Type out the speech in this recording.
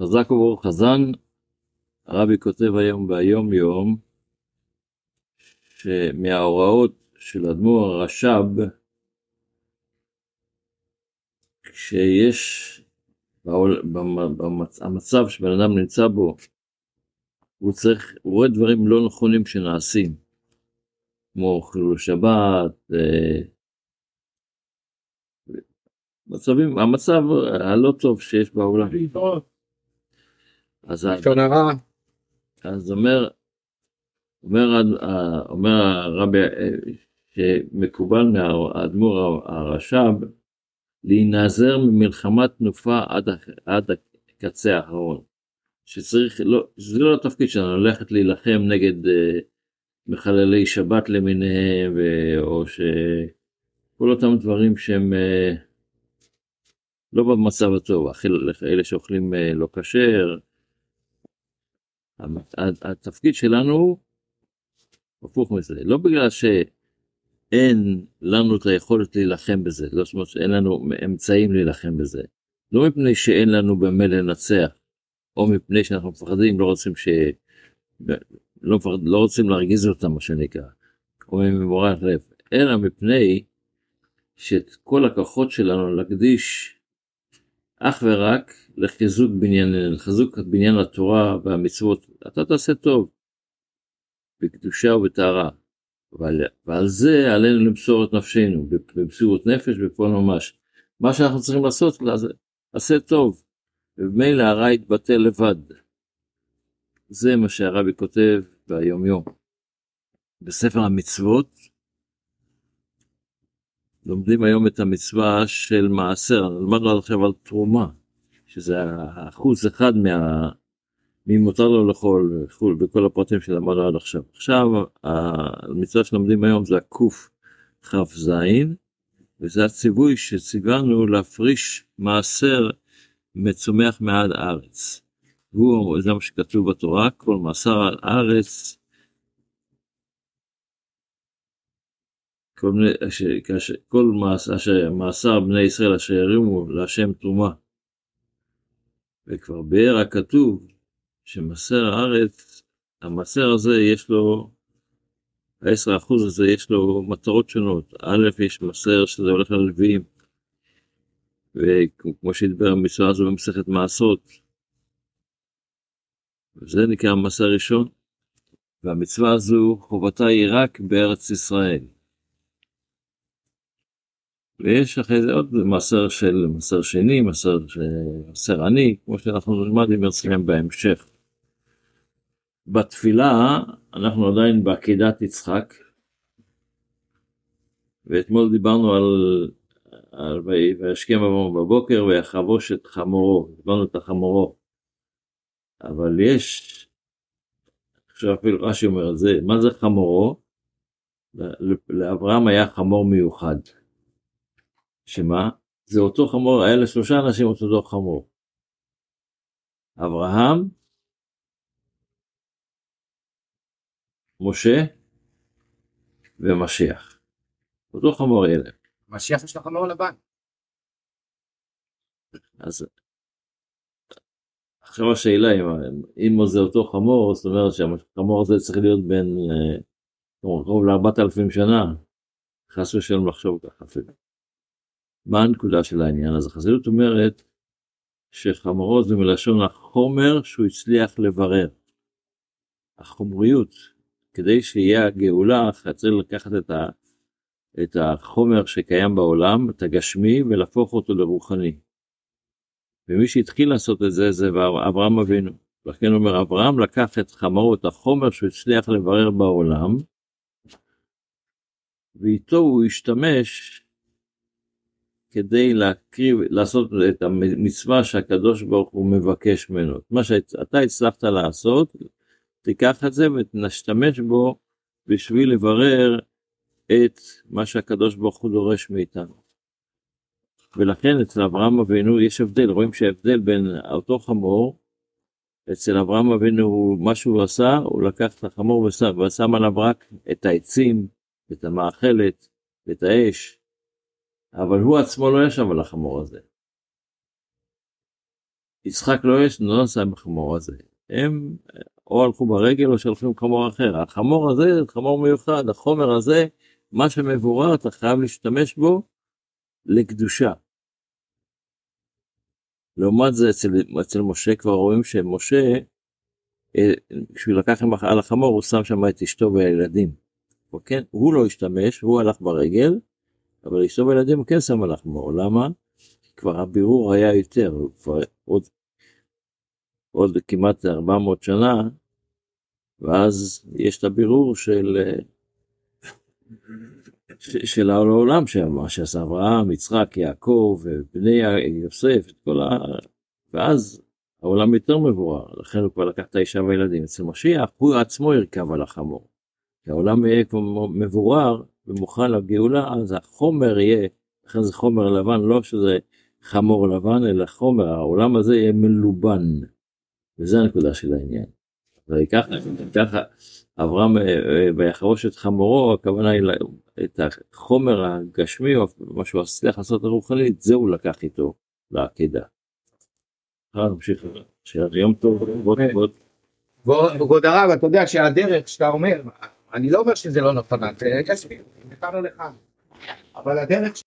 חזק וברוך חזן, הרבי כותב היום ביום יום, שמההוראות של אדמו"ר הרש"ב, כשיש במצב שבן אדם נמצא בו, הוא צריך, הוא רואה דברים לא נכונים שנעשים, כמו חילול שבת, אה, מצבים, המצב הלא טוב שיש בעולם. אז, אז אומר, אומר, אומר הרבי שמקובל מהאדמו"ר הרש"ב להינזר ממלחמת תנופה עד, עד הקצה האחרון. שצריך, לא, זה לא התפקיד שלנו ללכת להילחם נגד uh, מחללי שבת למיניהם, ו, או שכל אותם דברים שהם uh, לא במצב הטוב, אלה שאוכלים uh, לא כשר. התפקיד שלנו הפוך מזה, לא בגלל שאין לנו את היכולת להילחם בזה, לא זאת אומרת שאין לנו אמצעים להילחם בזה, לא מפני שאין לנו במה לנצח, או מפני שאנחנו מפחדים, לא רוצים ש... לא, מפחד, לא רוצים להרגיז אותם, מה שנקרא, או ממורת לב, אלא מפני שאת כל הכוחות שלנו להקדיש אך ורק לחיזוק בניין, לחיזוק בניין התורה והמצוות, אתה תעשה טוב, בקדושה ובטהרה, ועל, ועל זה עלינו למסור את נפשנו, במסירות נפש בפועל ממש. מה שאנחנו צריכים לעשות, עשה טוב, וממילא הרע יתבטא לבד. זה מה שהרבי כותב ביום יום. בספר המצוות לומדים היום את המצווה של מעשר, למדנו עד עכשיו על תרומה, שזה האחוז אחד מה... מי מותר לו לאכול וכו', בכל הפרטים שלמדנו עד עכשיו. עכשיו המצווה שלומדים היום זה הקכ"ז, וזה הציווי שציוונו להפריש מעשר מצומח מעד הארץ. והוא, זה מה שכתוב בתורה, כל מעשר על הארץ, כל, מעשר בני ישראל אשר ירימו להשם תרומה. וכבר באר הכתוב שמעשר הארץ, המעשר הזה יש לו, ה-10% הזה יש לו מטרות שונות. א', יש מעשר שזה הולך ללוויים, וכמו שהתבר המצווה הזו במסכת מעשות, וזה נקרא המעשה הראשון, והמצווה הזו חובתה היא רק בארץ ישראל. ויש אחרי זה עוד מעשר של מעשר שני, מעשר, מעשר עני, כמו שאנחנו נלמד עם הרצלם בהמשך. בתפילה אנחנו עדיין בעקידת יצחק, ואתמול דיברנו על וישכם אברהם בבוקר ויחבוש את חמורו, דיברנו את החמורו. אבל יש, עכשיו אפילו רש"י אומר את זה, מה זה חמורו? לאברהם היה חמור מיוחד. שמה? זה אותו חמור, היה לשלושה אנשים אותו חמור. אברהם, משה ומשיח. אותו חמור אלה. משיח יש לו חמור לבן. אז עכשיו השאלה אם, אם זה אותו חמור, זאת אומרת שהחמור הזה צריך להיות בין אה, קרוב לארבעת אלפים שנה, חס ושלום לחשוב ככה אפילו. מה הנקודה של העניין? אז החסידות אומרת שחמורו זה מלשון החומר שהוא הצליח לברר. החומריות, כדי שיהיה הגאולה, צריך לקחת את ה... את החומר שקיים בעולם, את הגשמי, ולהפוך אותו לרוחני. ומי שהתחיל לעשות את זה זה אברהם אבינו. לכן אומר אברהם לקח את חמרו, את החומר שהוא הצליח לברר בעולם, ואיתו הוא השתמש כדי להקריב, לעשות את המצווה שהקדוש ברוך הוא מבקש ממנו. מה שאתה הצלחת לעשות, תיקח את זה ותשתמש בו בשביל לברר את מה שהקדוש ברוך הוא דורש מאיתנו. ולכן אצל אברהם אבינו יש הבדל, רואים שההבדל בין אותו חמור, אצל אברהם אבינו מה שהוא עשה, הוא לקח את החמור ושם עליו רק את העצים, את המאכלת, את האש, אבל הוא עצמו לא ישב על החמור הזה. יצחק לא יש, לא נסע בחמור הזה. הם או הלכו ברגל או שהלכו עם חמור אחר. החמור הזה זה חמור מיוחד, החומר הזה, מה שמבורר אתה חייב להשתמש בו לקדושה. לעומת זה אצל, אצל משה כבר רואים שמשה, אה, כשהוא לקח על החמור הוא שם שם את אשתו והילדים. כן, הוא לא השתמש, הוא הלך ברגל, אבל אשתו והילדים הוא כן שם על החמור. למה? כבר הבירור היה יותר, כבר עוד, עוד כמעט 400 שנה, ואז יש את הבירור של, של העולם מה שעשה אברהם, יצחק, יעקב, בני יוסף, את כל ה... ואז העולם יותר מבורר, לכן הוא כבר לקח את האישה והילדים. אצל משיח הוא עצמו ירכב על החמור. כשהעולם יהיה כבר מבורר ומוכן לגאולה, אז החומר יהיה, לכן זה חומר לבן, לא שזה חמור לבן, אלא חומר, העולם הזה יהיה מלובן. וזה הנקודה של העניין. וככה אברהם ויחרוש את חמורו, הכוונה היא את החומר הגשמי, או מה שהוא הצליח לעשות הרוחנית, זה הוא לקח איתו לעקידה. נמשיך, שיהיה יום טוב, כבוד הרב, אתה יודע שהדרך שאתה אומר, אני לא אומר שזה לא נכון, יש לי, אבל הדרך